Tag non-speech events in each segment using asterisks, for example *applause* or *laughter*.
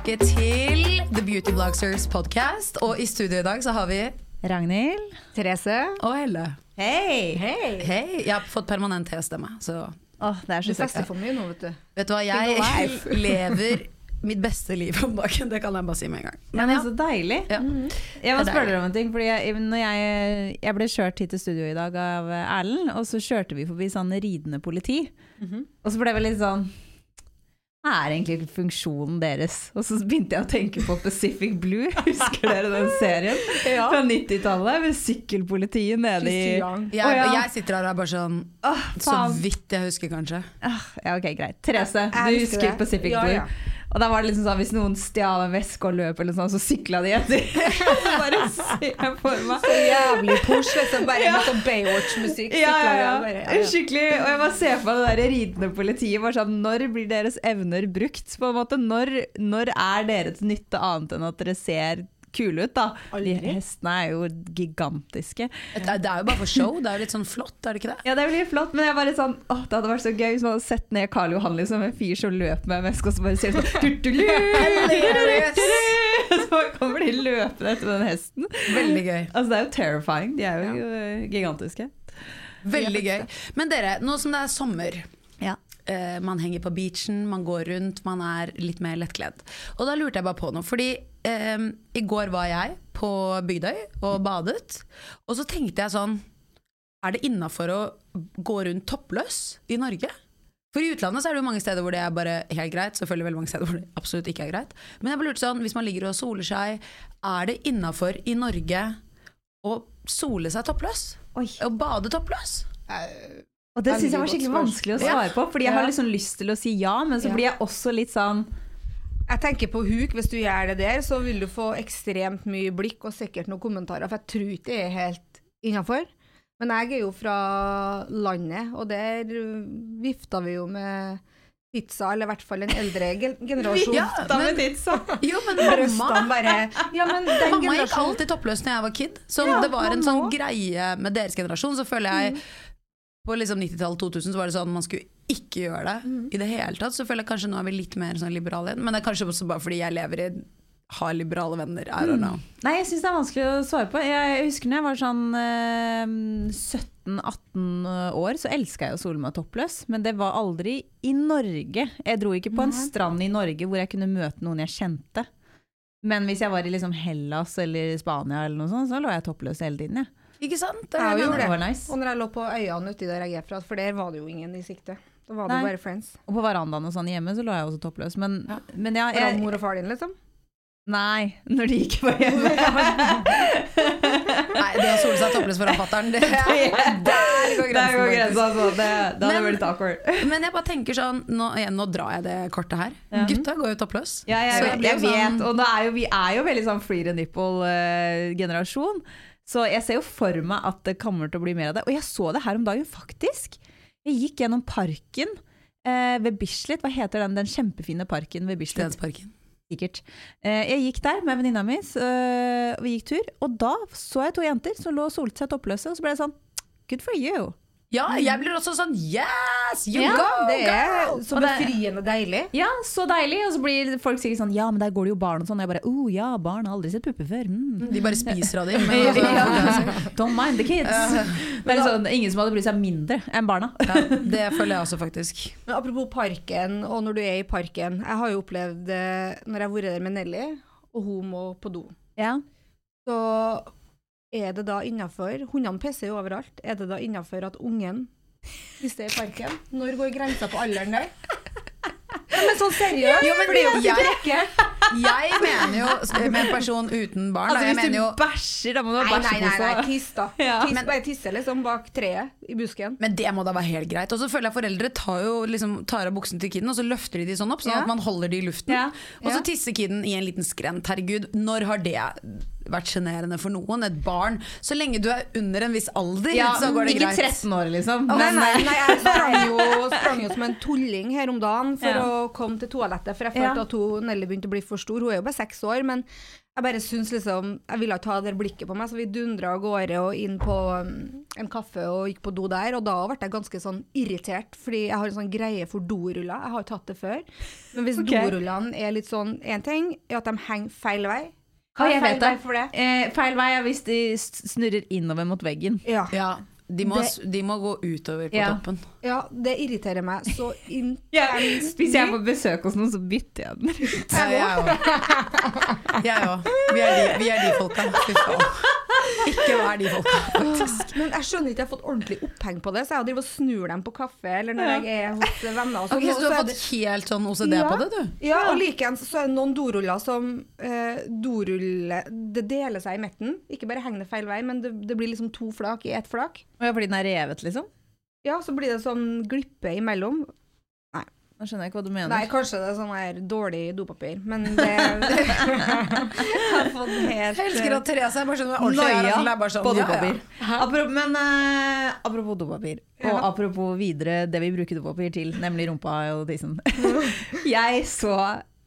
Tilbake til The Beauty Vlogsers podcast. Og i studio i dag så har vi Ragnhild. Therese. Og Helle. Hei! Hei. Hey. Jeg har fått permanent T-stemme, så Åh, det er Du så fester for mye nå, vet du. vet du hva, jeg *laughs* lever mitt beste liv om dagen. Det kan jeg bare si med en gang. Men det er så deilig. Ja. Jeg må spørre dere om en ting. Fordi jeg, når jeg, jeg ble kjørt hit til studio i dag av Erlend, og så kjørte vi forbi sånn ridende politi. Mhm. Og så ble vi litt sånn er egentlig funksjonen deres? Og så begynte jeg å tenke på Pacific Blue. *laughs* Husker dere den serien? Ja. Fra 90-tallet med sykkelpolitiet nede i. Jeg, ja. jeg sitter her og er bare sånn oh, Så vidt jeg husker, kanskje. Ah, ja, ok, greit. Therese, Jeg du husker husker. Pacific Ja, Blue. ja. Og da var det liksom sånn hvis noen stjal en veske og løp, eller sånn, så sykla de etter. *laughs* Bare se for meg. Så jævlig push, liksom. Bare med sånn Baywatch-musikk. Ja, ja, ja. ja, ja. Skikkelig. Og jeg bare ser for meg det der ridende politiet. Bare sånn, når blir deres evner brukt? På en måte? Når, når er dere til nytte annet enn at dere ser kule ut? da? De hestene er jo gigantiske. Det er, det er jo bare for show. Det er jo litt sånn flott, er det ikke det? Ja, det blir flott, men jeg bare sånn, Å, det hadde vært så gøy hvis man hadde sett ned Karl Johan liksom, en fyr som løper med en veske, og så bare ser sånn tutulu, Så kommer de løpende etter den hesten. Veldig gøy. Altså, det er jo terrifying. De er jo ja. gigantiske. Veldig gøy. Men dere, nå som det er sommer Ja. eh, Man henger på beachen, man går rundt, man er litt mer lettkledd. Og da lurte jeg bare på noe, fordi eh, i går var jeg på Bygdøy og badet. Og så tenkte jeg sånn Er det innafor å gå rundt toppløs i Norge? For i utlandet så er det jo mange steder hvor det er bare helt greit. Selvfølgelig veldig mange steder hvor det absolutt ikke er greit. Men jeg bare lurte sånn, hvis man ligger og soler seg, er det innafor i Norge å sole seg toppløs? Oi. Å bade toppløs? Og det syns jeg var skikkelig vanskelig å svare på, fordi jeg har liksom lyst til å si ja, men så blir jeg også litt sånn Jeg tenker på huk, hvis du gjør det der, så vil du få ekstremt mye blikk og sikkert noen kommentarer, for jeg tror ikke det er helt innafor. Men jeg er jo fra landet, og der vifta vi jo med pizza, eller i hvert fall en eldre gen- generasjon. *laughs* Ja, pizza! *laughs* Jo, men mamma bare Ja, men den Mamma gikk alltid toppløs når jeg var kid. Så Ja, det var en mamma sånn greie med deres generasjon. Så føler jeg På liksom 90-tallet, 2000 så var det sånn man skulle ikke gjør det i det hele tatt. Så føler jeg kanskje nå er vi litt mer sånn liberale igjen. Men det er kanskje også bare fordi jeg lever i har liberale venner. I don't know. Nei, jeg syns det er vanskelig å svare på. Jeg husker når jeg var sånn eh, 17-18 år, så elska jeg å sole meg toppløs. Men det var aldri i Norge. Jeg dro ikke på en strand i Norge hvor jeg kunne møte noen jeg kjente. Men hvis jeg var i liksom Hellas eller Spania, eller noe sånt, så lå jeg toppløs hele tiden. Ja. Ikke sant? Det ja, jo, det. Det det. var nice. Og når jeg lå på øyene uti der jeg er fra, for der var det jo ingen i sikte. Da var det Nei. bare friends. Og på verandaen og sånn hjemme så lå jeg også toppløs. Men Ja. men ja, jeg, mor og far din, liksom. Nei, når de ikke var hjemme. *laughs* Nei, det å sole seg toppløs foran fatter'n, *laughs* det Der går grensa. Altså. Det, det hadde vært litt awkward. *laughs* Men jeg bare tenker sånn Nå, igjen, nå drar jeg det kortet her. Ja. Gutta går jo toppløs. Ja, jeg, jeg, blir jo vet, sånn- og er jo, vi er jo veldig sånn free the nipple-generasjon. så jeg ser jo for meg at det kommer til å bli mer av det. Og jeg så det her om dagen, faktisk. Jeg gikk gjennom parken eh, ved Bislett. Hva heter den, den kjempefine parken ved Bislett? Stensparken. Sikkert. Eh, jeg gikk der med venninna mi, eh, og vi gikk tur. Og da så jeg to jenter som lå og solte seg toppløse, og så ble jeg sånn Good for you. Ja, jeg blir også sånn Yes! You Ja, go, Det er så befriende deilig. Ja, så deilig. Og så blir folk sikkert sånn Ja, men der går det jo barn og sånn. Og jeg bare Å oh, ja, barn har aldri sett pupper før. Mm. De bare spiser av dem. *laughs* *laughs* Ja. Don't mind the kids. Men *laughs* da, sånn, ingen som hadde brydd seg mindre enn barna. ja, det føler jeg også, faktisk. Men apropos parken, og når du er i parken. Jeg har jo opplevd det når jeg har vært der med Nelly, og hun må på do. Ja. Så er det da innafor Hundene pisser jo overalt. Er det da innafor at ungen pisser i parken? Når går grensa på alderen der? *laughs* Ja, men sånn seriøst! Jo, men det er jo ikke. Jeg mener jo, med en person uten barn, Altså, da, jeg hvis mener du jo bæsjer, da må du ha Nei, nei, nei, nei, bæsjepose. tiss da. Ja. Tis, Men- bare tisse liksom bak treet i busken. Men det må da være helt greit. Og så føler jeg foreldre tar jo liksom tar av buksene til kiden, og så løfter de de sånn opp, sånn Ja. at man holder de i luften. Ja. Og så Ja. tisser kiden i en liten skrent. Herregud, når har det vært sjenerende for noen? Et barn. Så lenge du er under en viss alder, Ja, så går det ikke greit. 13 år, liksom. Nei, nei, eh, nei, jeg sprang jo, *laughs* sprang jo som en tulling her om dagen for Ja. å komme til toalettet, for jeg Ja. følte at hun, Nelly begynte å bli for stor. Hun er jo bare seks år, men jeg bare syns liksom Jeg ville ikke ha det blikket på meg, så vi dundra av gårde og inn på um, en kaffe og gikk på do der, og da ble jeg ganske sånn irritert, fordi jeg har en sånn greie for doruller. Jeg har jo tatt det før. Men hvis *laughs* okay. dorullene er litt sånn Én ting er at de henger feil vei. Hva er feil vei for det? eh, feil vei er hvis de snurrer innover mot veggen. Ja. Ja, de må, Det- de må gå utover på Ja. toppen. Ja, det irriterer meg så *laughs* intenst. Hvis jeg er på besøk hos noen, så bytter jeg den ut. Ja, jeg òg. Vi, er vi er de folka. Fy faen. Ikke vær de folka, faktisk. Men jeg skjønner ikke, jeg har fått ordentlig oppheng på det, så jeg driver og snur dem på kaffe eller når jeg er hos venner. Og sånn, Ok, så du har fått helt sånn OCD Ja. på det, du? Ja, og likeens så er det noen doruller som eh, dorulle Det deler seg i midten. Ikke bare henger det feil vei, men det, det blir liksom to flak i ett flak. Ja, fordi den er revet, liksom? Ja, så blir det sånn glippe imellom. Nei. Nå skjønner jeg ikke hva du mener. Nei, kanskje det er sånn her dårlig dopapir, men det *laughs* Jeg har fått helt Jeg elsker at Therese er bare sånn Noia bare sånn, på ja, ja. dopapir. Apropos, men uh, apropos dopapir, og apropos videre det vi bruker dopapir til, nemlig rumpa og tissen. *laughs* jeg så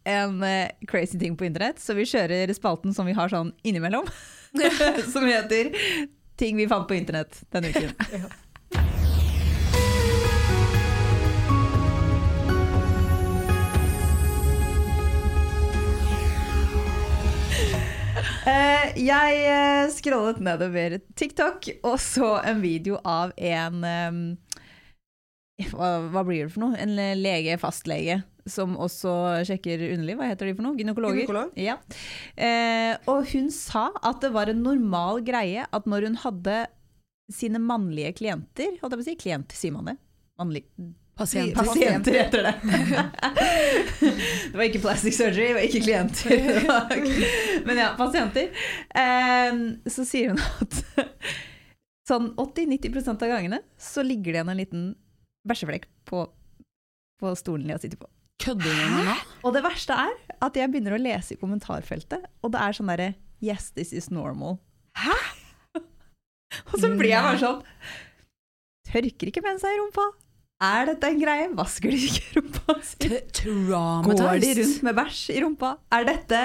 en uh, crazy ting på internett, så vi kjører spalten som vi har sånn innimellom, *laughs* som heter Ting vi fant på internett denne uken. Jeg eh, scrollet nedover TikTok og så en video av en ehm, hva, hva blir det for noe? En lege, fastlege, som også sjekker underliv. Hva heter de for noe? Gynekologer? Gynekolog. Ja. Eh, og hun sa at det var en normal greie at når hun hadde sine mannlige klienter Holdt jeg på å si klient, sier man det? Mannlig, Pasienter. Pasienter heter det. *laughs* det var ikke plastic surgery, det var ikke klienter. *laughs* Var- Men ja, pasienter. Så sier hun at *laughs* sånn 80-90% av gangene så ligger det igjen en liten bæsjeflekk på, på stolen jeg sitter på. Kødder du med meg? Og det verste er at jeg begynner å lese i kommentarfeltet, og det er sånn derre Yes, this is normal. Hæ?! og så blir jeg bare sånn Tørker ikke med seg i rumpa? Er dette en greie? Vasker de ikke rumpa si? Går de rundt med bæsj i rumpa? Er dette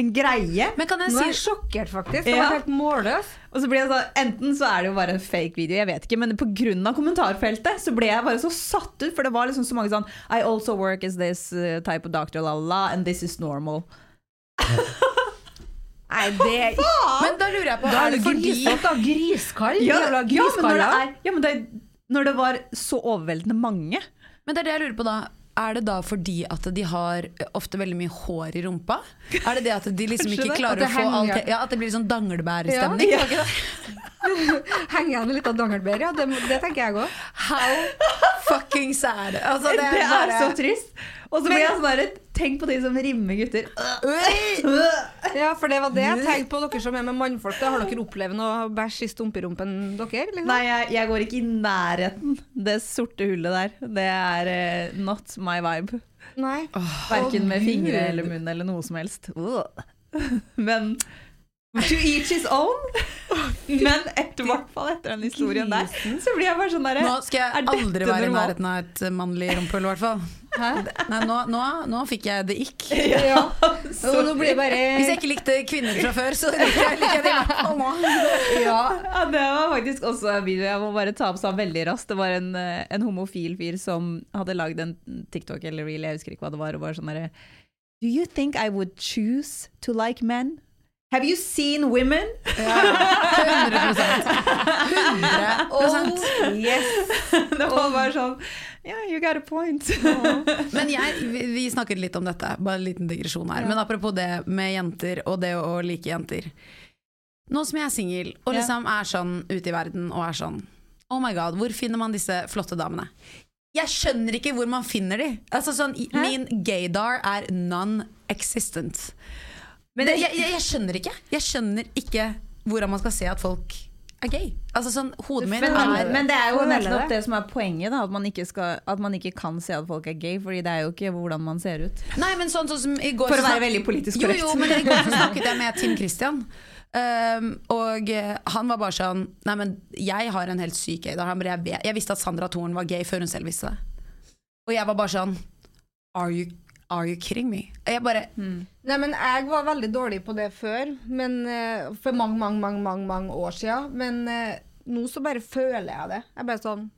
en greie? Men kan jeg Nå er jeg si sjokkert, faktisk. Det Ja. var helt målløs. Og så blir jeg sånn, Enten så er det jo bare en fake video, jeg vet ikke, men pga. kommentarfeltet så ble jeg bare så satt ut, for det var liksom så mange sånn I also work as this uh, type of doctor, la la and this is normal. *laughs* Nei, det er Men da lurer jeg på, Da er det du. Griskall. Ja, ja, men når det, er, ja, men det er når det var så overveldende mange. Men det er det jeg lurer på da. Er det da fordi at de har ofte veldig mye hår i rumpa? Er det det at de liksom ikke klarer å få alt Ja, At det blir sånn danglebærstemning? Ja. ja. *laughs* Henger igjen litt av dangelbær, ja. Det, det tenker jeg òg. How fucking sad. Altså, Det, det, er så trist. Og så blir jeg sånn der, Tenk på de som rimmer gutter. Ja, for det var det jeg tenkte på dere som er med mannfolk. Da har dere opplevd noe bæsj i stumperumpen dere? Liksom? Nei, jeg, jeg går ikke i nærheten. Det sorte hullet der, det er uh, not my vibe. Nei. Verken med fingre eller munn eller noe som helst. Men to each his own. *laughs* Men etter, hvert fall etter den historien der, så blir jeg bare sånn derre Nå skal jeg aldri være i nærheten av et mannlig rumpehull, i hvert fall. Nei, nå, nå, nå fikk jeg det ikk. Ja. Og nå blir bare Hvis jeg ikke likte kvinner fra før, så liker jeg, liker jeg det i hvert fall nå. *laughs* ja. Ja, det var faktisk også en video jeg må bare ta opp sånn veldig raskt. Det var en, eh, en homofil fyr som hadde lagd en TikTok eller reel, jeg husker ikke hva det var. Og var sånn derre Do you think I would choose to like men? Have you seen women? Ja, 100 Oh, *laughs* yes. *laughs* Det var bare sånn Yeah, you got a point. Men jeg, vi, vi snakket litt om dette, bare en liten digresjon her. Men apropos det med jenter og det å like jenter. Nå som jeg er singel og liksom er sånn ute i verden og er sånn Oh my god, hvor finner man disse flotte damene? Jeg skjønner ikke hvor man finner de. Altså sånn, min gaydar er non-existent. Men jeg, jeg, jeg skjønner ikke. Jeg skjønner ikke hvordan man skal se at folk er gay. Altså sånn, Hodet mitt Men, er men det er jo nettopp det. det som er poenget, da, at, man skal, at man ikke kan se at folk er gay, Fordi det er jo ikke hvordan man ser ut. Nei, men sånn, sånn som i går For å være veldig politisk korrekt. jo, men i går *laughs* snakket jeg med Tim Christian. Um, og eh, han var bare sånn Nei, men jeg har en helt syk gay. Jeg, jeg visste at Sandra Thorn var gay før hun selv visste det. Og jeg var bare sånn Are you, are you kidding me? Jeg bare Nei, men jeg var veldig dårlig på det før, men eh, for mange, mange, mange, mange, mange år siden. Men uh, nå så bare føler jeg det. Jeg er bare sånn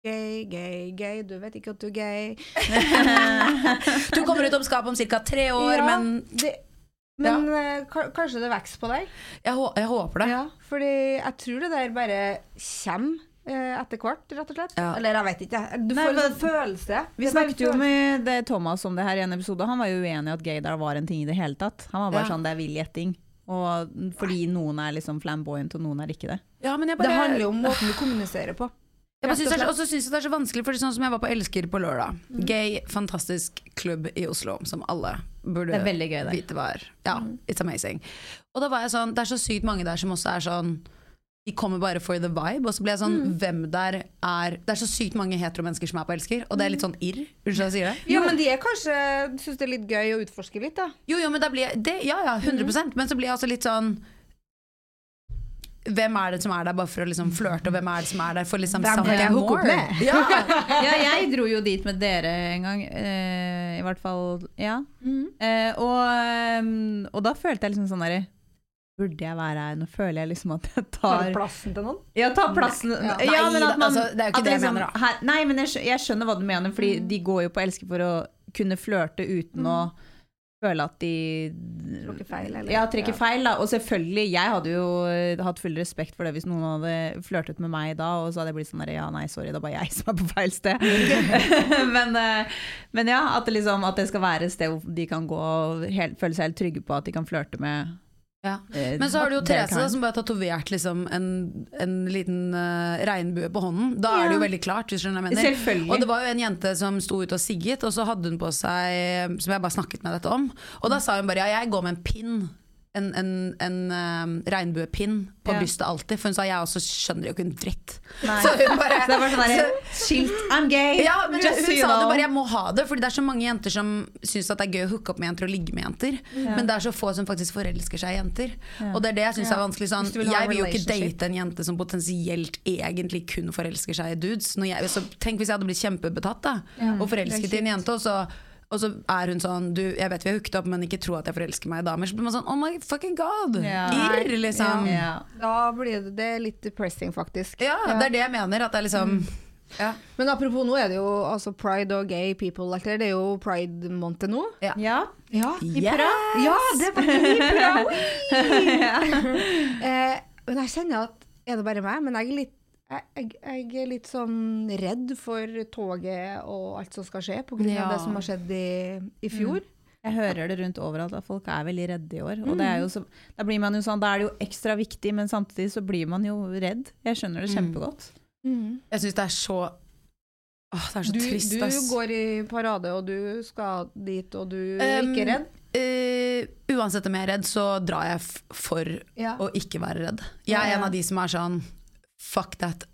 Gay, gay, gay, du vet ikke at du er gay. *laughs* Du kommer ut om skapet om ca. tre år, Ja, men det, Men ja. uh, kanskje det vokser på deg? jeg, jeg håper det. Ja, fordi jeg tror det der bare kommer etter hvert, rett og slett. Ja. Eller jeg vet ikke. Du Nei, får en men- sånn følelse. Vi bare snakket jo med det Thomas om det her i en episode. Han var jo uenig i at gaydar var en ting i det hele tatt. Han var bare Ja. sånn det er vill gjetting. Og fordi noen er liksom flamboyant, og noen er ikke det. Ja, men jeg Det handler jo om måten du kommuniserer på. jeg bare og synes det er, så- slett. Og så syns jeg det er så vanskelig, for sånn som jeg var på Elsker på lørdag. Gay, fantastisk klubb i Oslo, som alle burde Det er veldig gøy det vite er. Ja, it's amazing. Og da var jeg sånn, det er så sykt mange der som også er sånn de kommer bare for the vibe, og så blir jeg sånn Hvem der er Det er så sykt mange heteromennesker som er på Elsker, og det er litt sånn irr. Unnskyld jeg sier det. Ja, men de er kanskje syns det er litt gøy å utforske litt, da. Jo, jo, men da blir jeg det, Ja, ja, 100% Men så blir jeg også litt sånn Hvem er det som er der bare for å liksom flørte, og hvem er det som er der for liksom Hvem kan jeg hooke opp med? *laughs* Ja. Ja, jeg dro jo dit med dere en gang. eh, I hvert fall, ja. Eh, og, eh, og da følte jeg liksom sånn derre Burde jeg være her? Nå føler jeg liksom at jeg Tar tar plassen til noen. Ja, ta plassen. Ja. Ja, Nei, men at man, altså, det er jo ikke at det jeg liksom, mener, da. Her, nei, men jeg, jeg skjønner hva du mener, fordi de går jo på elske for å kunne flørte uten å føle at de Tråkker feil, eller? Ja, trekker Ja. feil, da. Og selvfølgelig, jeg hadde jo eh, hatt full respekt for det hvis noen hadde flørtet med meg da, og så hadde jeg blitt sånn der, ja, nei, sorry, det er bare jeg som er på feil sted. *laughs* men, eh, men ja, at det, liksom, at det skal være et sted hvor de kan gå og helt, føle seg helt trygge på at de kan flørte med Ja. eh, Men så har du jo Therese da, som bare har tatovert liksom en, en liten uh, regnbue på hånden. Da er det jo veldig klart. Selvfølgelig. Og det var jo en jente som sto ute og sigget, og så hadde hun på seg Som jeg bare snakket med dette om. Og da sa hun bare ja, jeg går med en pinn. En, en, en eh, regnbuepinn på Ja. brystet alltid. For hun sa jeg også skjønner jo ikke en dritt. Nei. Så hun bare, Så det var sånn der, skilt, I'm gay! ja, men just hun so sa know. det bare, jeg må ha det, Fordi det er så mange jenter som syns det er gøy å hooke opp med jenter og ligge med jenter. Men det er så få som faktisk forelsker seg i jenter. Og det er det jeg syns er vanskelig. Sånn, vil jeg vil jo ikke date en jente som potensielt egentlig kun forelsker seg i dudes. Jeg, så, tenk hvis jeg hadde blitt kjempebetatt da, og forelsket i en jente, og så og så er hun sånn du, Jeg vet vi har hooket opp, men ikke tro at jeg forelsker meg i damer. Så blir man sånn Oh my fucking god! Yeah. Irr, liksom. Yeah. Ja. Da blir det, det er litt depressing, faktisk. Ja, det er det jeg mener. At det er liksom ja. Men apropos nå er det jo altså pride og gay people. like det, det er jo pride-måned nå. Ja. Ja. Ja, Yes! ja det var bra! *laughs* *laughs* eh, men jeg kjenner at Er det bare meg? Men jeg er litt jeg, jeg, jeg er litt sånn redd for toget og alt som skal skje, pga. Ja. av det som har skjedd i, i fjor. Jeg hører det rundt overalt at folk er veldig redde i år. Og det er jo så, da blir man jo sånn, da er det jo ekstra viktig, men samtidig så blir man jo redd. Jeg skjønner det kjempegodt. Jeg syns det er så Åh, det er så Du, trist, du går i parade, og du skal dit, og du er Um, ikke redd? Uh, uansett om jeg er redd, så drar jeg f for Ja. å ikke være redd. Jeg er Ja, ja. en av de som er sånn fuck that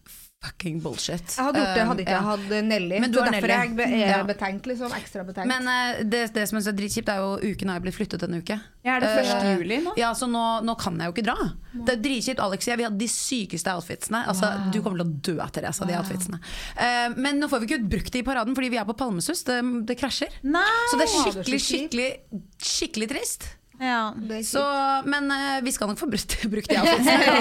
fucking bullshit. Jeg hadde gjort det, hadde ikke Um, jeg hatt Nelly. Men du Så har derfor Nelly. er jeg be betenkt, liksom. Ekstra betenkt. Men uh, det, det som er så dritkjipt, er jo uken har jeg blitt flyttet en uke. Ja, er det 1. Eh, juli nå? Ja, så nå, nå kan jeg jo ikke dra. Det er dritkjipt. Alex og jeg vi hadde de sykeste outfitsene. Altså, Du kommer til å dø, Therese, av de outfitsene. Uh, men nå får vi ikke brukt det i paraden fordi vi er på Palmesus. Det, det krasjer. Nei! Så det er skikkelig, skikkelig, skikkelig trist. Ja. Så, men uh, vi skal nok få *laughs* brukt, brukt de outfitsene.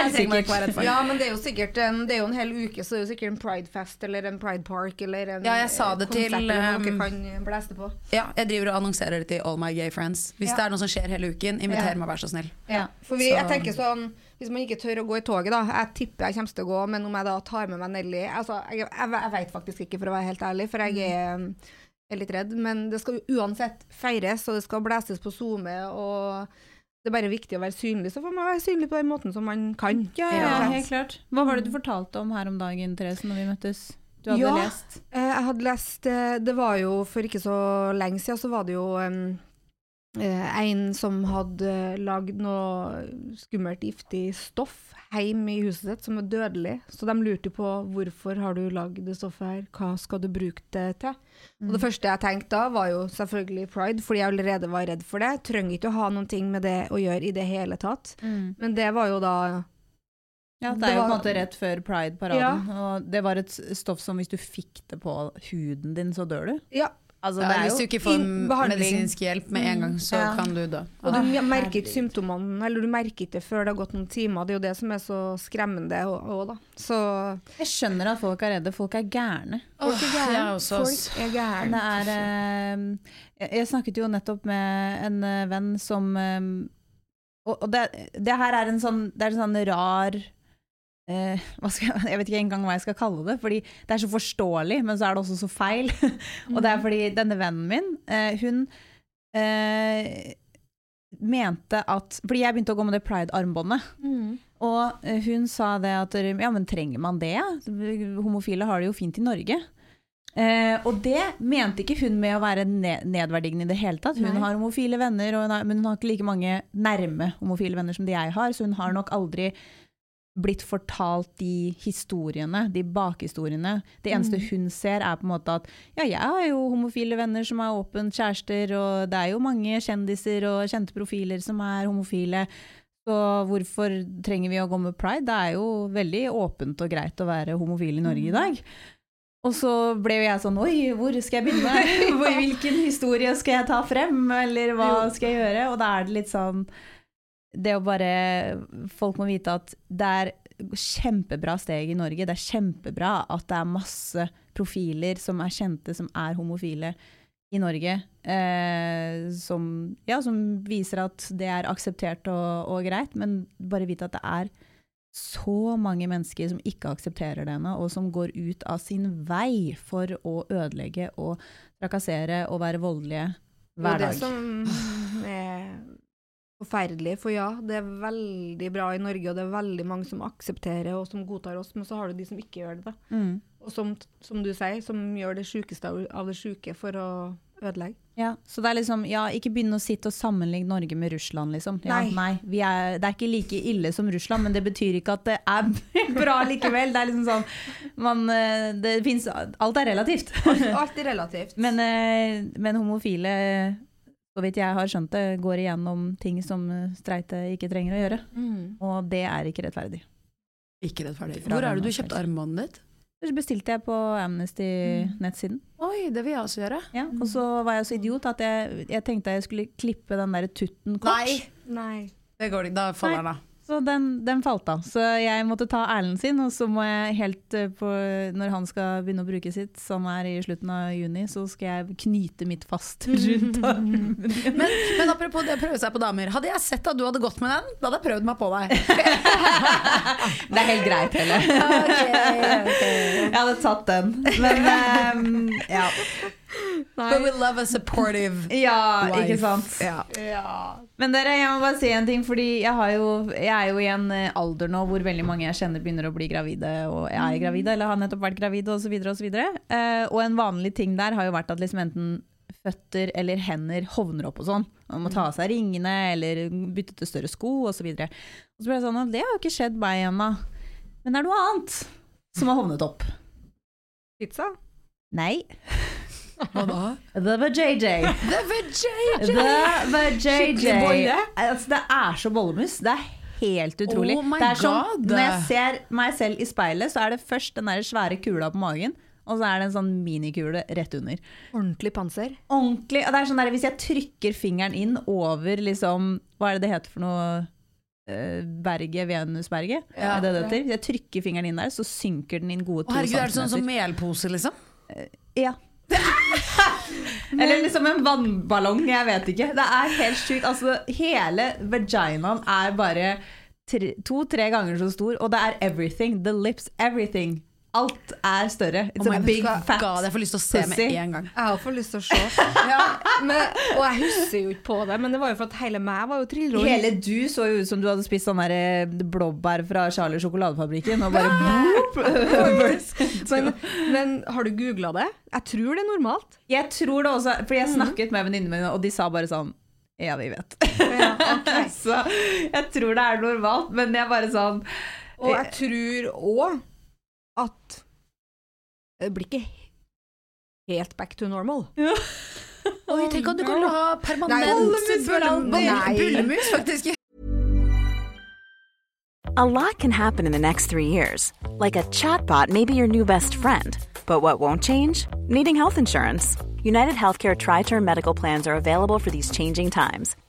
Altså. Ja, men det er jo sikkert en, det er jo en hel uke, så det er jo sikkert en pridefest eller en pride park eller en Ja, jeg sa det eh, konsert til, um, dere kan blæste på. Ja, jeg driver og annonserer det til all my gay friends. Hvis Ja. det er noe som skjer hele uken, inviter Ja. meg, vær så snill. Ja. For vi, Så- jeg tenker sånn Hvis man ikke tør å gå i toget, da Jeg tipper jeg kommer til å gå, men om jeg da tar med meg Nelly altså, Jeg, jeg, jeg vet faktisk ikke, for å være helt ærlig, for jeg er, er litt redd. Men det skal jo uansett feires, og det skal blæses på SoMe, og det er bare viktig å være synlig. Så får man være synlig på den måten som man kan. Ja, ja, ja, helt klart. Hva var det du fortalte om her om dagen, Therese, når vi møttes? Du hadde Ja. lest? Ja, Jeg hadde lest eh, Det var jo for ikke så lenge siden, så var det jo eh, en som hadde lagd noe skummelt, giftig stoff hjemme i huset sitt, som er dødelig. Så de lurte på hvorfor har du lagd det stoffet her, hva skal du bruke det til? Og det første jeg tenkte da, var jo selvfølgelig pride, fordi jeg allerede var redd for det. Trenger ikke å ha noen ting med det å gjøre i det hele tatt. Men det var jo da Ja, det er jo på en måte rett før pride-paraden. Og det var et stoff som hvis du fikk det på huden din, så dør du. Ja. Altså, det er hvis du ikke får medisinsk hjelp med en gang, så Ja. kan du dø. Og du merker ikke symptomene, eller du merker ikke det før det har gått noen timer. Det er jo det som er så skremmende òg, da. Så Jeg skjønner at folk er redde. Folk er gærne. folk er gærne. også. Folk er Det gærne. er eh, jeg- snakket jo nettopp med en eh, venn som eh, Og, og det, det her er en sånn Det er en sånn rar eh, jeg, *laughs* jeg vet ikke engang hva jeg skal kalle det, fordi det er så forståelig, men så er det også så feil. *laughs* og det er fordi denne vennen min, eh, hun eh, mente at Fordi jeg begynte å gå med det pride-armbåndet. Mm. Og eh, hun sa det at ja, men trenger man det? Homofile har det jo fint i Norge. Eh, og det mente ikke hun med å være nedverdigende i det hele tatt. Hun Nei. har homofile venner, hun har, men hun har ikke like mange nærme homofile venner som de jeg har, så hun har nok aldri blitt fortalt de historiene, de bakhistoriene. Det eneste hun ser, er på en måte at ja, jeg har jo homofile venner som er åpent kjærester, og det er jo mange kjendiser og kjente profiler som er homofile. Så hvorfor trenger vi å gå med pride? Det er jo veldig åpent og greit å være homofil i Norge i dag. Og så ble jo jeg sånn Oi, hvor skal jeg begynne? *laughs* Hvilken historie skal jeg ta frem? Eller hva skal jeg gjøre? Og da er det litt sånn Det å bare Folk må vite at det er kjempebra steg i Norge. Det er kjempebra at det er masse profiler som er kjente, som er homofile i Norge. Eh, som, ja, som viser at det er akseptert og, og greit, men bare vite at det er så mange mennesker som ikke aksepterer det ennå, og som går ut av sin vei for å ødelegge og trakassere og være voldelige hver dag. det som *laughs* er forferdelig. For ja, det er veldig bra i Norge, og det er veldig mange som aksepterer og som godtar oss, men så har du de som ikke gjør det. da. Mm. Og som, som du sier, som gjør det sjukeste av det sjuke for å ødelegge. Ja, så det er liksom, ja, ikke begynne å sitte og sammenligne Norge med Russland, liksom. Ja, nei, Nei. vi er, det er ikke like ille som Russland, men det betyr ikke at det er *laughs* bra likevel. Det er liksom sånn, man, eh, det finnes, alt er relativt. Alt, alt er relativt. *laughs* Men, eh, men homofile, så vidt jeg har skjønt det, går igjennom ting som eh, streite ikke trenger å gjøre. mm. Og det er ikke rettferdig. Ikke rettferdig. Fra Hvor er det du kjøpte armbåndet ditt? Så bestilte jeg på Amnesty-nettsiden. Oi, det vil jeg også gjøre. Ja, og så var jeg så idiot at jeg, jeg tenkte jeg skulle klippe den der tutten kort. Nei. Det går ikke. Da faller den av. Så den, den falt av. Så jeg måtte ta Erlend sin, og så må jeg helt eh, på Når han skal begynne å bruke sitt, som er i slutten av juni, så skal jeg knyte mitt fast *laughs* rundt armen. Men, men apropos det å prøve seg på damer. Hadde jeg sett at du hadde gått med den, da hadde jeg prøvd meg på deg. *laughs* Det er helt greit, heller. Jeg hadde tatt den. Men um, ja. But we love a supportive *laughs* ja, life. ikke sant. Ja. Men dere, jeg må bare si en ting, fordi jeg, har jo, jeg er jo i en eh, alder nå hvor veldig mange jeg kjenner begynner å bli gravide, og jeg er gravide, eller har nettopp vært gravid osv. Og, så videre, og, så eh, og en vanlig ting der har jo vært at liksom enten føtter eller hender hovner opp og sånn. Man må ta av seg ringene eller bytte til større sko osv. Og, så og så ble jeg sånn at det har jo ikke skjedd meg ennå. Men det er noe annet som har hovnet opp. Pizza? Nei. Hva da? The VJJ. The vajayjay! The VJJ. Altså, det er så bollemus. Det er helt utrolig. Oh det er som, når jeg ser meg selv i speilet, så er det først den der svære kula på magen, og så er det en sånn minikule rett under. Ordentlig panser? Ordentlig. Og det er sånn der, hvis jeg trykker fingeren inn over liksom Hva er det det heter for noe? Eh, Berget, Venusberget? Ja. det det heter? Jeg trykker fingeren inn der, så synker den inn gode to herregud, er det sånn som melpose, liksom? Ja. *laughs* Eller liksom en vannballong, jeg vet ikke. Det er helt sjukt. Altså, hele vaginaen er bare to-tre ganger så stor, og det er everything. The lips, everything. Alt er større. It's Oh a big God, fat God, jeg får lyst til å se pussy. med en gang. Jeg har fått lyst til å se. Ja, men, og jeg husker jo ikke på det, men det var jo for at hele meg var jo trillrund. Hele du så jo ut som du hadde spist sånn der, eh, blåbær fra Charlie sjokoladefabrikken, og bare boop! *laughs* *laughs* Men, men har du googla det? Jeg tror det er normalt. Jeg tror det også, for jeg snakket med venninnene mine, og de sa bare sånn Ja, vi vet. Ja, okay. *laughs* Så jeg tror det er normalt, men jeg bare sånn Og jeg tror òg at det blir ikke helt back to normal. *laughs* Oi, tenk om du kan ha permanent Nei, bullemus for bulle- alltid. Nei. bullemus, faktisk. A lot can happen in the next three years. Like a chatbot may be your new best friend. But what won't change? Needing health insurance. United Healthcare Tri Term Medical Plans are available for these changing times.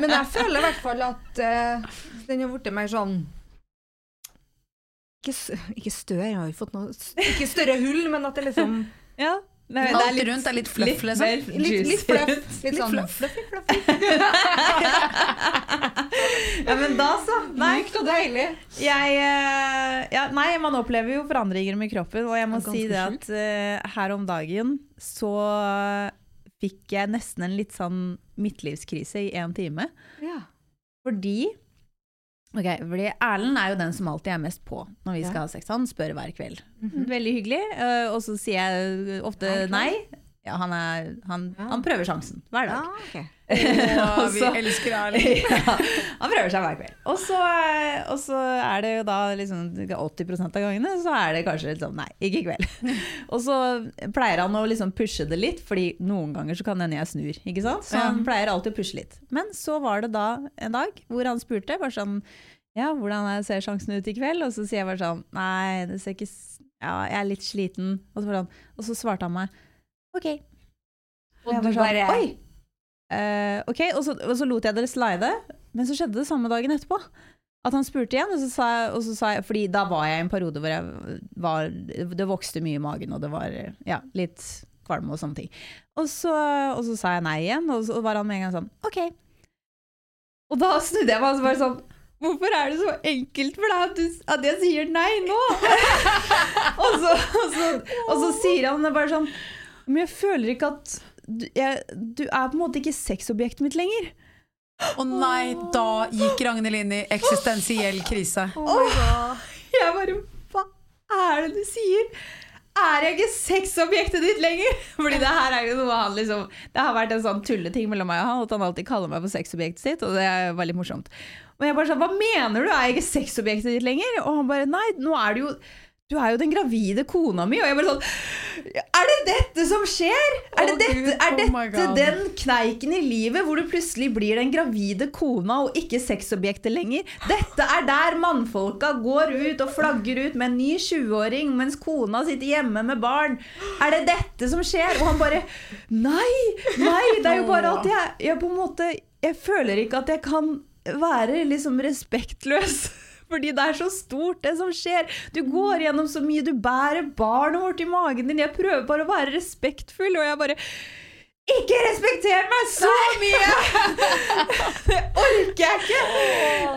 Men jeg føler i hvert fall at uh, den har blitt mer sånn ikke, ikke større, jeg har jo fått noe Ikke større hull, men at det liksom *laughs* Ja. Det, Alt rundt er litt fluff, liksom. mer Litt, litt fluff. Litt sånn fluffy, fluffy. *laughs* Ja, men da så. Mykt og deilig. jeg, eh, ja, nei, man opplever jo forandringer med kroppen, og jeg må si det at uh, her om dagen så fikk jeg nesten en litt sånn midtlivskrise i én time. Ja. Fordi Ok, fordi Erlend er jo den som alltid er mest på når vi Ja. skal ha sex. Han spør hver kveld. Veldig hyggelig. Uh, og så sier jeg ofte nei. Ja, han, er, han, Ja. han prøver sjansen hver dag. Ja, ok. *laughs* ja, vi så- elsker *laughs* Erling. ja, han prøver seg hver kveld. Og så, og så er det jo da liksom 80% av gangene så er det kanskje litt sånn nei, ikke i kveld. *laughs* Og så pleier han å liksom pushe det litt, fordi noen ganger så kan hende jeg snur. ikke sant? Så han pleier alltid å pushe litt. Men så var det da en dag hvor han spurte bare sånn ja, hvordan er- ser sjansen ut i kveld? Og så sier jeg bare sånn nei, det ser ikke ja, jeg er litt sliten. Og så, og så svarte han meg ok. Og du sånn, bare Oi! Uh, ok, og så, og så lot jeg det slide, men så skjedde det samme dagen etterpå. At han spurte igjen, og så sa jeg, så sa jeg Fordi da var jeg i en periode hvor jeg var Det vokste mye i magen, og det var ja, litt kvalme og sånne ting. Og så, og så sa jeg nei igjen, og så var han med en gang sånn OK. Og da snudde jeg meg og så bare sånn Hvorfor er det så enkelt for deg at, du, at jeg sier nei nå? *laughs* og, så, og så sier han bare sånn Men jeg føler ikke at du, jeg, du er på en måte ikke sexobjektet mitt lenger. Å nei, da gikk Ragnhild inn i eksistensiell krise. Jeg bare Hva er det du sier? Er jeg ikke sexobjektet ditt lenger? *laughs* Fordi det her er jo noe han liksom Det har vært en sånn tulleting mellom meg og han, at han alltid kaller meg for sexobjektet sitt, og det er veldig morsomt. Og jeg bare sånn Hva mener du? Er jeg ikke sexobjektet ditt lenger? Og han bare Nei, nå er det jo du er jo den gravide kona mi. Og jeg bare sånn Er det dette som skjer? Er, det dette, er oh dette den kneiken i livet hvor du plutselig blir den gravide kona og ikke sexobjektet lenger? Dette er der mannfolka går ut og flagger ut med en ny 20-åring mens kona sitter hjemme med barn. Er det dette som skjer? Og han bare Nei! Nei! Det er jo bare at jeg, jeg på en måte Jeg føler ikke at jeg kan være liksom respektløs. Fordi det er så stort, det som skjer. Du går gjennom så mye, du bærer barnet vårt i magen din. Jeg prøver bare å være respektfull, og jeg bare Ikke respekter meg så mye! *laughs* Det orker jeg ikke!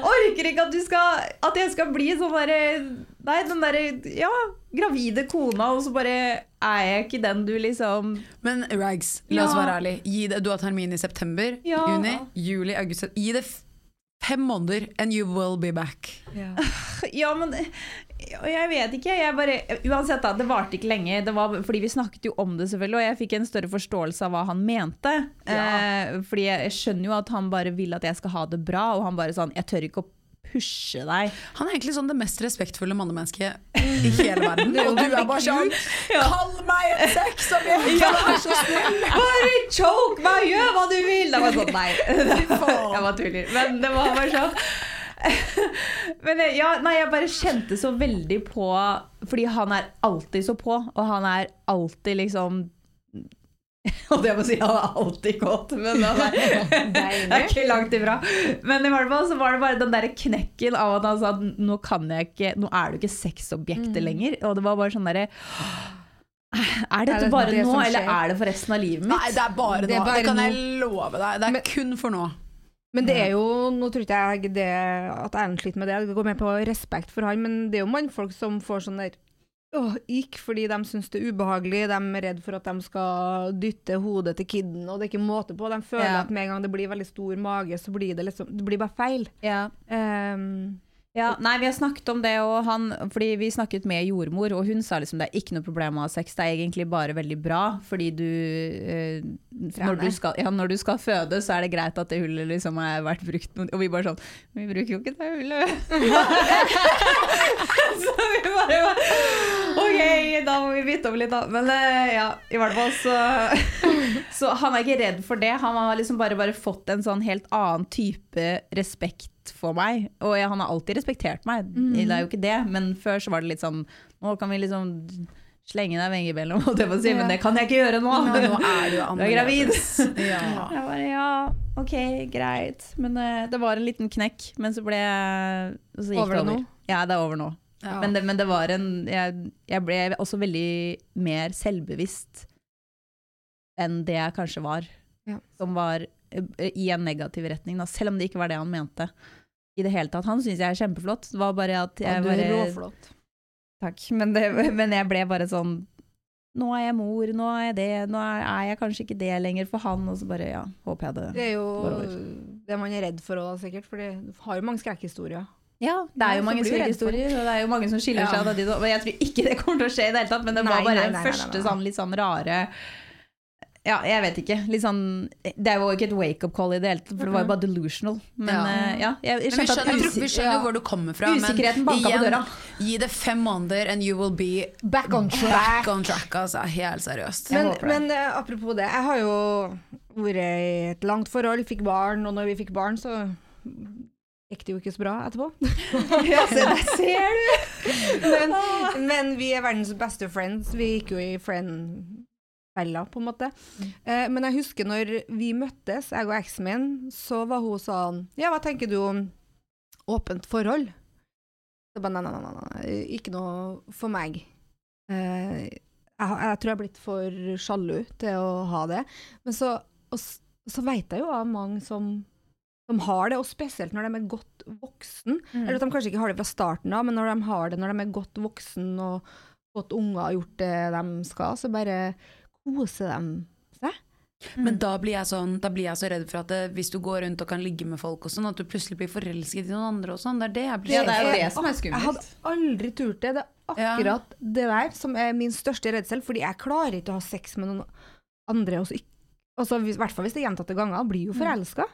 Orker ikke at du skal At jeg skal bli sånn derre Nei, den derre Ja, gravide kona, og så bare er jeg ikke den du liksom Men Rags, la oss Ja. være ærlig. Gi det, du har termin i september, Ja. juni, juli, august. Gi det fem måneder, and you will be back. Ja, *laughs* men jeg vet ikke. Jeg bare, uansett, da, det varte ikke lenge. Det var, fordi vi snakket jo om det, selvfølgelig, og jeg fikk en større forståelse av hva han mente. Eh, fordi jeg, jeg skjønner jo at han bare vil at jeg skal ha det bra, og han bare sånn Jeg tør ikke å pushe deg. Han er egentlig sånn det mest respektfulle mannemennesket i hele verden. *laughs* Og du er bare sånn Kall meg et ikke er så snill! *laughs* Bare choke meg, gjør hva du vil! Det var sånn, nei. *laughs* Jeg bare tuller. Men det var bare sånn Men ja, nei, jeg bare kjente så veldig på Fordi han er alltid så på, og han er alltid liksom *laughs* Holdt jeg må si, han er alltid kåt, men han er, det er ikke langt ifra. Men i hvert fall så var det bare den der knekken av at han sa at nå kan jeg ikke Nå er du ikke sexobjektet lenger. Og det var bare sånn derre Er dette det bare det nå, eller er det for resten av livet mitt? Nei, det er bare nå. Det Det, er kan jeg love deg. Det er Men- kun for nå. Men det er jo, nå tror ikke jeg det, at Erlend sliter med det, det går mer på respekt for han, men det er jo mannfolk som får sånn der Åh, ikke fordi de syns det er ubehagelig, de er redd for at de skal dytte hodet til kiden, og det er ikke måte på. De føler Ja. at med en gang det blir veldig stor mage, så blir det liksom Det blir bare feil. Ja. Ehm, Ja, nei, vi har snakket om det, og han, fordi vi snakket med jordmor, og hun sa liksom det er ikke noe problem å ha sex, det er egentlig bare veldig bra, fordi du, eh, når, du skal, ja, når du skal føde, så er det greit at det hullet liksom har vært brukt, og vi bare sånn, vi bruker jo ikke det hullet. *laughs* så vi bare, ok, da må vi bytte om litt da, men eh, ja, i hvert fall så, *laughs* så han er ikke redd for det, han har liksom bare, bare fått en sånn helt annen type respekt for meg, og jeg, han har alltid respektert meg, det er jo ikke det, men før så var det litt sånn, nå kan vi liksom slenge deg vengebellen, holdt jeg på å si, men det kan jeg ikke gjøre nå. Men nå er du *laughs* Du er gravid. *laughs* Ja. Jeg bare, ja, ok, greit. Men uh, det var en liten knekk, men så ble jeg så gikk Over det nå? Ja, det er over nå. Ja. Men, det, men det var en jeg, jeg ble også veldig mer selvbevisst enn det jeg kanskje var. Ja. Som var eh, i en negativ retning, da, selv om det ikke var det han mente. I det hele tatt. Han syns jeg er kjempeflott. Det var bare at jeg ja, du er bare råflott. Takk. Men, det, men jeg ble bare sånn Nå er jeg mor, nå er jeg det, nå er jeg kanskje ikke det lenger for han. Og så bare, ja, håper jeg det Det er jo over. det man er redd for òg, sikkert, for du har jo mange skrekkhistorier. Ja, det er jo så mange skrekkhistorier, og det er jo mange som skiller Ja. seg. og jeg tror ikke det kommer til å skje i det hele tatt, men det var bare den nei, nei, første nei, nei. sånn litt sånn rare Ja, jeg vet ikke. Litt sånn Det er jo ikke et wake-up call i det hele tatt, for det var jo bare delusional. Men Ja. Uh, ja, jeg, jeg Men vi at skjønner, vi skjønner hvor du kommer fra, Usikkerheten men igjen, på døra. gi det fem måneder and you will be Back on track. back on track altså, helt seriøst. Men, men uh, apropos det, jeg har jo vært i et langt forhold, fikk barn, og når vi fikk barn, så gikk det jo ikke så bra etterpå. *laughs* ja, se, der ser du! men, men vi er verdens beste friends. Vi gikk jo i friend-fella, på en måte. Eh, men jeg husker når vi møttes, jeg og eksen min, så var hun sånn Ja, hva tenker du om åpent forhold? Så bare, nei, nei, nei, nei, ikke noe for meg. Eh, jeg, jeg tror jeg er blitt for sjalu til å ha det. Men så, og, så vet jeg jo av mange som, som har det, og spesielt når de er godt voksen. Eller at de kanskje ikke har det fra starten av, men når de har det når de er godt voksen og fått unger og gjort det de skal, så bare koser de seg. Men da blir, jeg sånn, da blir jeg så redd for at det, hvis du går rundt og kan ligge med folk og sånn, at du plutselig blir forelsket i noen andre og sånn. Det er det jeg blir Ja, det er jo det som er Jeg hadde aldri turt det. Det er Ja. akkurat det der som er min største redsel, fordi jeg klarer ikke å ha sex med noen andre. Og altså, hvis- I hvert fall hvis det er gjentatte ganger. Blir jo forelska.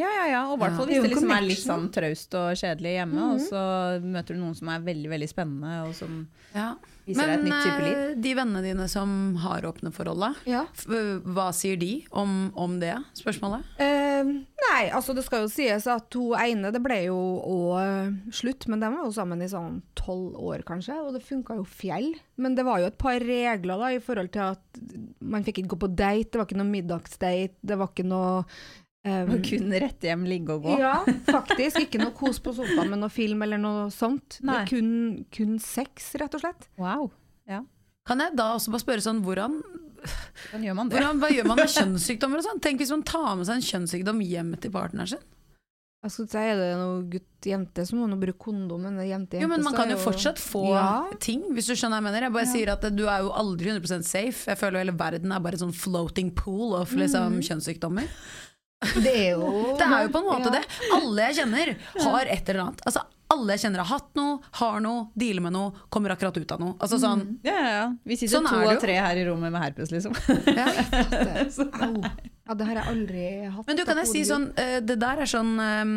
Ja, ja, ja. Og i hvert fall Det hvis det liksom er litt sånn traust og kjedelig hjemme, Mhm. og så møter du noen som er veldig, veldig spennende, og som Ja. viser deg et nytt type liv. Men de vennene dine som har åpne forhold, da, Ja. hva sier de om, om det spørsmålet? Uh, nei, altså det skal jo sies at to ene, det ble jo òg slutt, men de var jo sammen i sånn tolv år kanskje, og det funka jo fjell. Men det var jo et par regler da i forhold til at man fikk ikke gå på date, det var ikke noe middagsdate, det var ikke noe eh, Og kun rett hjem, ligge og gå. Ja, faktisk. Ikke noe kos på sofaen med noe film eller noe sånt. Det er kun, kun sex, rett og slett. Wow. Kan jeg da også bare spørre sånn, hvordan, Hvordan gjør man det? hvordan, hva gjør man med *laughs* kjønnssykdommer og sånn? Tenk hvis man tar med seg en kjønnssykdom hjem til partneren sin. Jeg skulle si, Er det noe gutt-jente, så må man bruke kondom. Men jente-jente Jo, men man kan jo fortsatt få Ja. ting, hvis du skjønner hva jeg mener. Jeg bare sier at du er jo aldri 100 safe. Jeg føler hele verden er bare en sånn floating pool of liksom, kjønnssykdommer. Det er jo Det er jo på en måte Ja. det. Alle jeg kjenner har et eller annet. Altså, alle jeg kjenner har hatt noe, har noe, dealer med noe, kommer akkurat ut av noe. Altså sånn mm. ja, ja. Vi sitter Sånn to av tre her i rommet med herpes, liksom. det. *laughs* Ja, det har jeg aldri hatt. Men du, kan jeg si sånn eh, Det der er sånn um,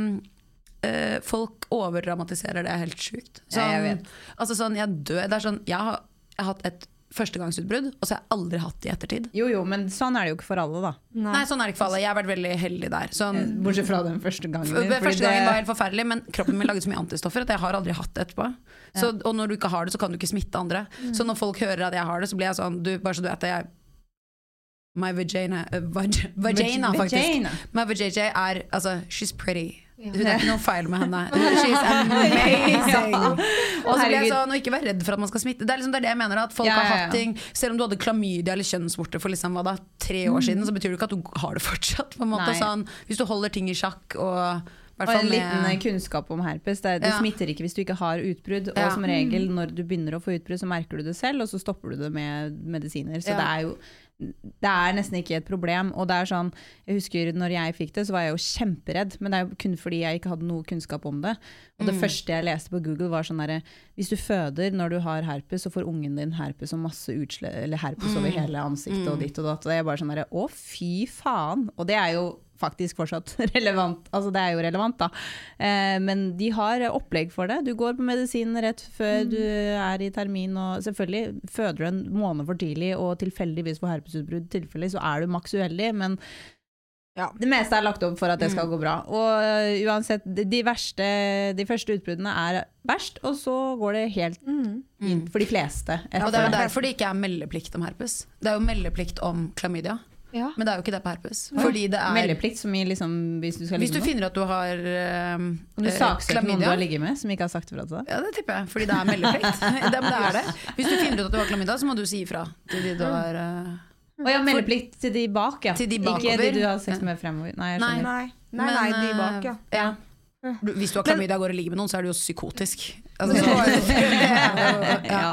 uh, Folk overdramatiserer det er helt sjukt. Ja, jeg vet. Altså sånn, jeg dør Det er sånn Jeg har, jeg har hatt et førstegangsutbrudd, og så har jeg aldri hatt det i ettertid. Jo jo, men sånn er det jo ikke for alle, da. Nei, sånn er det ikke for alle. Jeg har vært veldig heldig der. Sånn, Bortsett fra den første gangen. Fordi Første gangen var helt forferdelig, men kroppen min laget så mye antistoffer at jeg har aldri hatt det etterpå. Så, og når du ikke har det, så kan du ikke smitte andre. Så når folk hører at jeg har det, så blir jeg sånn du, Bare så du vet det, jeg My vagina uh, *laughs* vagina, Vagina, faktisk. Vagina. My vagina er Altså, she's pretty. Hun er ikke noe feil med henne. She's amazing. Og så blir jeg sånn, og ikke vær redd for at man skal smitte. Det er liksom det, er det jeg mener. At folk Ja, har ja, har hatt ting Selv om du hadde klamydia eller kjønnsvorte for liksom, da, tre år siden, så betyr det ikke at du har det fortsatt. Sånn, hvis du holder ting i sjakk og Og en liten kunnskap om herpes. Det, du Ja. smitter ikke hvis du ikke har utbrudd. Og Ja. som regel når du begynner å få utbrudd, så merker du det selv, og så stopper du det med medisiner. Så Ja. det er jo det er nesten ikke et problem. Og det er sånn, jeg husker når jeg fikk det, så var jeg jo kjemperedd. Men det er jo kun fordi jeg ikke hadde noe kunnskap om det. Og Mm. det første jeg leste på Google, var sånn derre Hvis du føder når du har herpes, så får ungen din herpes og masse utsle, Eller herpes over Mm. hele ansiktet og ditt og datt. Og det er bare sånn derre Å, fy faen! Og det er jo faktisk fortsatt *laughs* relevant. Altså det er jo relevant, da. Eh, men de har opplegg for det. Du går på medisin rett før du er i termin, og selvfølgelig føder du en måned for tidlig og tilfeldigvis får herpesutbrudd tilfeldig, så er du maks uheldig, men Ja. det meste er lagt opp for at det skal gå bra. Og øh, uansett, de- verste, de første utbruddene er verst, og så går det helt inn for de fleste. Og det er jo derfor det ikke er meldeplikt om herpes. Det er jo meldeplikt om klamydia, Ja. men det er jo ikke det på herpes. Fordi det er Meldeplikt som i liksom, hvis du skal Hvis du med finner at du har øh, du eh, saksøke noen du har ligget med, som ikke har sagt ifra til deg? Ja, det tipper jeg, fordi det er meldeplikt. *laughs* det, det er det. Hvis du finner ut at du har klamydia, så må du si ifra til de du har øh, Å ja, meldeplikt til de bak, ja. Til de Ikke de du har sex med fremover. Nei, jeg Nei. Nei, nei, nei, de bak, ja. eh, ja. Hvis du har klamydia og går og ligger med noen, så er du jo psykotisk. Altså, så, *laughs* ja. Ja.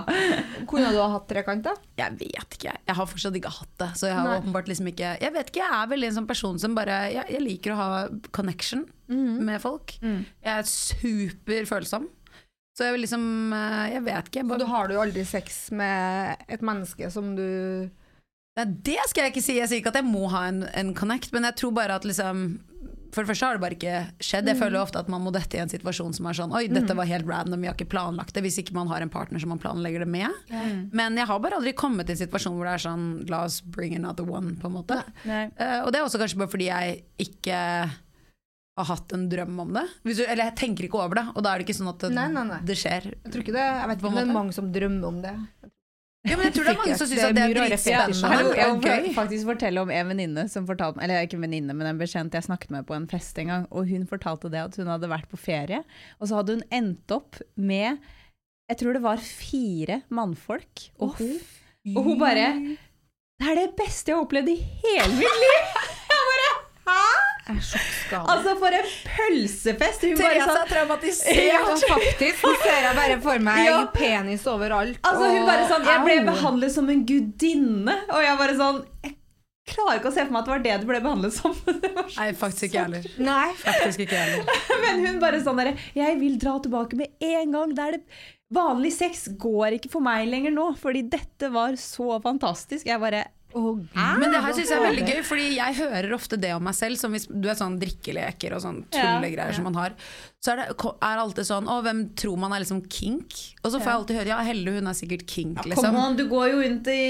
Kunne du ha hatt trekant, da? Jeg vet ikke, jeg har fortsatt ikke hatt det. Så jeg har Nei. åpenbart liksom ikke Jeg vet ikke, jeg er veldig en sånn person som bare Jeg, jeg liker å ha connection Mhm. med folk. Jeg er superfølsom. Så jeg vil liksom eh, Jeg vet ikke. Jeg Så bare, du har du aldri sex med et menneske som du Nei, det skal jeg ikke si. Jeg sier ikke at jeg må ha en, en connect, men jeg tror bare at liksom For det første har det bare ikke skjedd. Jeg føler ofte at man må dette i en situasjon som er sånn Oi, dette var helt random, vi har ikke planlagt det. Hvis ikke man har en partner som man planlegger det med. Men jeg har bare aldri kommet til en situasjon hvor det er sånn La oss bring another one, på en måte. Eh, og det er også kanskje bare fordi jeg ikke har hatt en drøm om det. Du, eller jeg tenker ikke over det, og da er det ikke sånn at det, Nei, nei, nei. det skjer. Jeg tror ikke det Jeg vet ikke om det er mange som drømmer om det. Ja, men jeg tror det er mange som syns det er dritspennende. Jeg må faktisk fortelle om en venninne som fortalte Eller ikke en venninne, men en bekjent jeg snakket med på en fest en gang. Og hun fortalte det at hun hadde vært på ferie, og så hadde hun endt opp med Jeg tror det var fire mannfolk. Og, hun, og hun bare Det er det beste jeg har opplevd i hele mitt liv! Bare Altså, for en pølsefest! Hun bare Therese sånn er traumatisert. *laughs* Ja, faktisk. Nå ser jeg bare for meg Ja. penis overalt. Altså hun bare sånn, Jeg ble behandlet som en gudinne. Og jeg bare sånn Jeg klarer ikke å se for meg at det var det du ble behandlet som. *laughs* Det var Nei, faktisk ikke jeg heller. Nei. Faktisk ikke heller. *laughs* Men hun bare sånn derre Jeg vil dra tilbake med en gang. Det er det Vanlig sex går ikke for meg lenger nå, fordi dette var så fantastisk. Jeg bare Men det her syns jeg er veldig gøy, Fordi jeg hører ofte det om meg selv. Som hvis du er sånn drikkeleker og sånn tullegreier som man har. Så er det er alltid sånn Å, hvem tror man er liksom kink? Og så får jeg alltid høre ja, Helle hun er sikkert kink, liksom. an, du går jo rundt i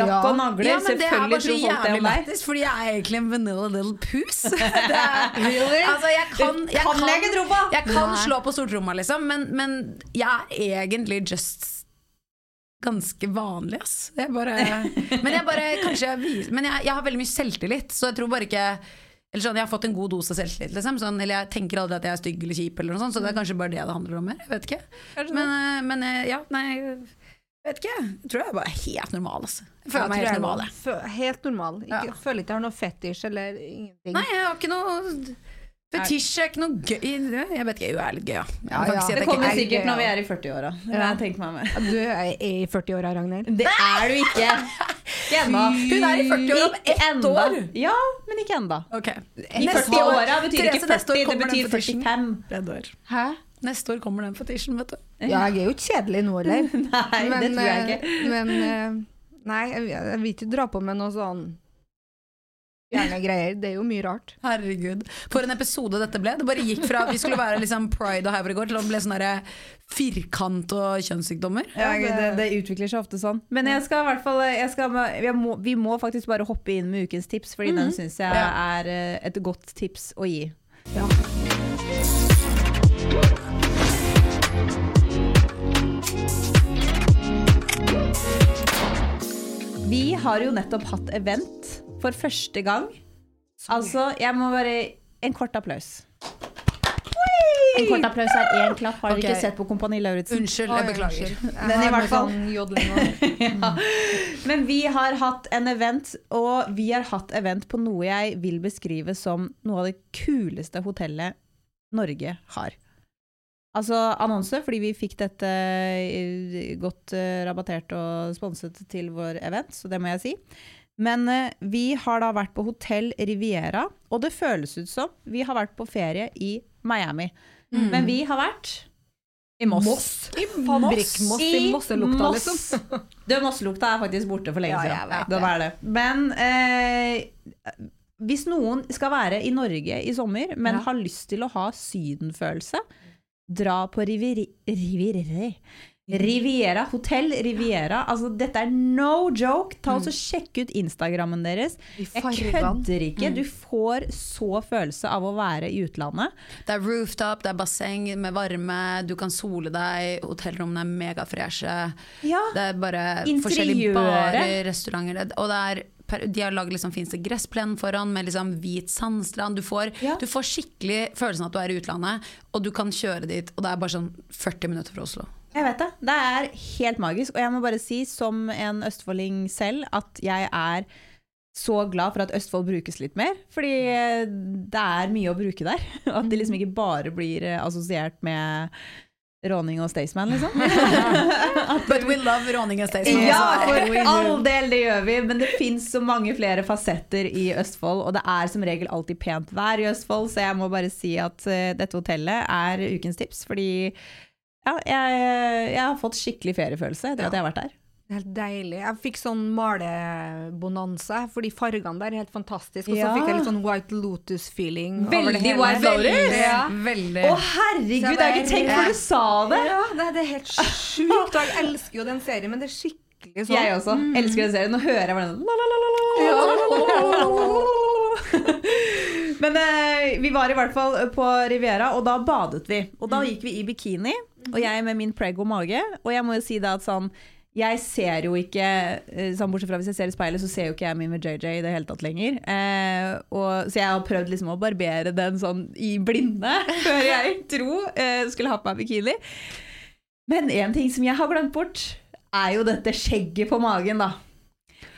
lakk og nagler. Ja, men det er bare så jævlig lættis, fordi jeg er egentlig en vanilla little. *laughs* Det er, altså, jeg kan, jeg kan jeg kan. Jeg kan slå på stortromma, liksom, men, men jeg er egentlig just ganske vanlig, ass. Jeg bare, *laughs* men jeg bare kanskje Men jeg, jeg har veldig mye selvtillit, så jeg tror bare ikke eller sånn, Jeg har fått en god dose selvtillit, liksom. Sånn, eller jeg tenker aldri at jeg er stygg eller kjip, eller noe sånt, så det er kanskje bare det det handler om her. Jeg vet ikke. Men, eh, men eh, ja, nei jeg vet ikke. Jeg tror jeg er bare helt normal, altså. Jeg føler Ja, meg helt jeg normal. jeg. Helt normal. Ikke, Ja. Føler ikke jeg har noe fetisj eller ingenting. Nei, jeg har ikke noe Fetisj er ikke noe gøy Jeg vet ikke, jo, jeg er litt gøy, ja. Ja, ja. si Det kommer ikke er sikkert gøy, når vi er i 40-åra. Det har Ja. Du er i 40-åra, Ragnhild. Det er du ikke! Ikke ennå. Hun er i 40-åra om ett enda. år. Ja, men ikke ennå. Ok. I 40-åra betyr Therese, ikke 40, det betyr 45. År. Hæ? Neste år kommer den fetisjen, vet du. Ja, jeg er jo ikke kjedelig nå, eller? *laughs* Nei, det tror jeg eh, ikke. Men eh, Nei, jeg, jeg vil ikke dra på med noe sånn Gjerne greier. Det er jo mye rart. Herregud. For en episode dette ble. Det bare gikk fra vi skulle være liksom pride og Havregård til å bli sånn firkant og kjønnssykdommer. Ja, det, det utvikler seg ofte sånn. Men jeg skal i hvert fall jeg skal, må, Vi må faktisk bare hoppe inn med ukens tips, Fordi den syns jeg er eh, et godt tips å gi. Vi har jo nettopp hatt event for første gang. Altså, jeg må bare En kort applaus. En kort applaus er én klapp. Har dere ikke sett på Kompani Lauritzen? Unnskyld, jeg beklager. Men i hvert fall Sånn *laughs* ja. Men vi har hatt en event, og vi har hatt event på noe jeg vil beskrive som noe av det kuleste hotellet Norge har. Altså annonse, fordi vi fikk dette eh, godt uh, rabattert og sponset til vår event, så det må jeg si. Men uh, vi har da vært på Hotell Riviera, og det føles ut som vi har vært på ferie i Miami. Men vi har vært i Moss. I Fabrikkmoss i Mosselukta, Moss. liksom. *laughs* Du, Mosselukta er faktisk borte for lenge Ja, siden. det. Men uh, hvis noen skal være i Norge i sommer, men Ja. har lyst til å ha sydenfølelse, dra på Riveri... Riveri. Riviera. Hotell Riviera. Altså, dette er no joke. Ta og Sjekk ut Instagrammen deres. Jeg kødder ikke. Du får så følelse av å være i utlandet. Det er rooftop, det er basseng med varme, du kan sole deg, hotellrommene er megafreshe. Ja. Det er bare forskjellige Interiøret. barer, restauranter Og det er de har laget liksom, fineste gressplenen foran med liksom hvit sandstrand. Du får, Ja. du får skikkelig følelsen at du er i utlandet, og du kan kjøre dit. Og det er bare sånn 40 minutter fra Oslo. Jeg vet det. Det er helt magisk. Og jeg må bare si, som en østfolding selv, at jeg er så glad for at Østfold brukes litt mer. Fordi det er mye å bruke der. *laughs* At det liksom ikke bare blir eh, assosiert med råning og Staysman, liksom. *laughs* But we love råning og Staysman. Ja, altså. for all del, det gjør vi. Men det fins så mange flere fasetter i Østfold. Og det er som regel alltid pent vær i Østfold, så jeg må bare si at eh, dette hotellet er ukens tips. Fordi ja, jeg, jeg har fått skikkelig feriefølelse etter at jeg har vært der. Er helt deilig. Jeg fikk sånn malebonanza, fordi fargene der er helt fantastiske. Og så Ja. fikk jeg litt sånn White Lotus-feeling. over Veldig det hele. White Lotus. Veldig, Ja. veldig. Å herregud, jeg har ikke tenkt før du sa det! Ja, det, det er helt sjukt. Og jeg elsker jo den serien, men det er skikkelig sånn. Jeg også. Elsker den serien. Nå hører jeg la, la. Men eh, vi var i hvert fall på Riviera, og da badet vi. Og da gikk vi i bikini, og jeg med min prego mage. Og jeg må jo si det at sånn jeg ser jo ikke, eh, sånn bortsett fra hvis jeg ser i speilet, så ser jo ikke jeg min med JJ i det hele tatt lenger. Eh, og, så jeg har prøvd liksom å barbere den sånn i blinde *laughs* før jeg tro eh, skulle ha på meg bikini. Men en ting som jeg har glemt bort, er jo dette skjegget på magen, da.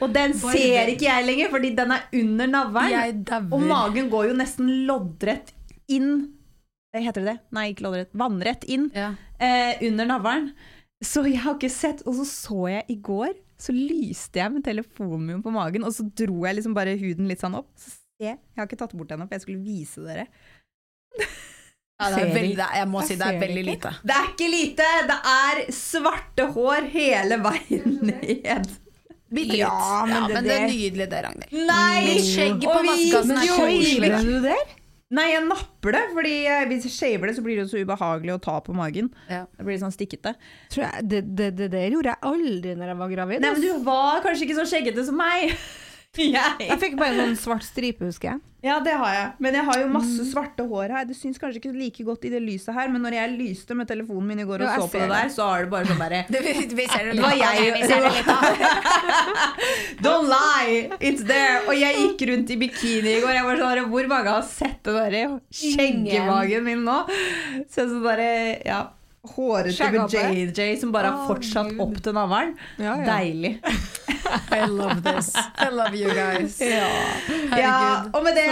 Og den ser ikke jeg lenger, fordi den er under navlen. Og magen går jo nesten loddrett inn eh, Heter det det? Nei, ikke loddrett. Vannrett inn Ja. eh, under navlen. Så jeg har ikke sett Og så så jeg i går, så lyste jeg med telefonen min på magen, og så dro jeg liksom bare huden litt sånn opp. Så se, jeg har ikke tatt bort ennå, for jeg skulle vise dere. *laughs* Ja, det er veldig, det er, jeg må Jeg si det er veldig ikke. lite. Det er ikke lite! Det er svarte hår hele veien ned. Bitte litt. Ja, men det men det er nydelig, det, Ragnhild. Nei! Skjegget skjegg på Og vi er gikk jo det? Nei, jeg napper det, fordi eh, hvis jeg shaver det, så blir det så ubehagelig å ta på magen. Ja. Det blir sånn stikkete. Tror jeg, det, det, det det, gjorde jeg aldri når jeg var gravid. Nei, men du var kanskje ikke så skjeggete som meg. *laughs* Jeg Jeg. fikk bare en sånn svart stripe, husker jeg. Ja, det har jeg. Men jeg har jo masse svarte hår her. Det syns kanskje ikke like godt i det lyset her, men når jeg lyste med telefonen min i går og jo, så på det der, så er det bare sånn derre *laughs* Det, var jeg. Det. *laughs* Don't lie! It's there! Og jeg gikk rundt i bikini i går. Jeg var sånn, der, Hvor mange har sett det derre skjeggemagen min nå? Så jeg sånn bare Ja. Hårete med JJ som bare har fortsatt oh, opp til navlen. Ja, ja. Deilig. *laughs* I love this. I love you guys. Ja, ja og med det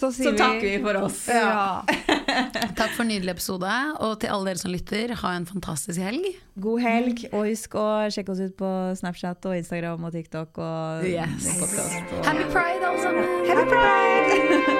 Så, så takker vi for oss. Ja. *laughs* Takk for en nydelig episode. Og til alle dere som lytter, ha en fantastisk helg. God helg, og husk å sjekke oss ut på Snapchat og Instagram og TikTok. Og Yes. podcast og Happy pride, alle sammen! Happy Pride!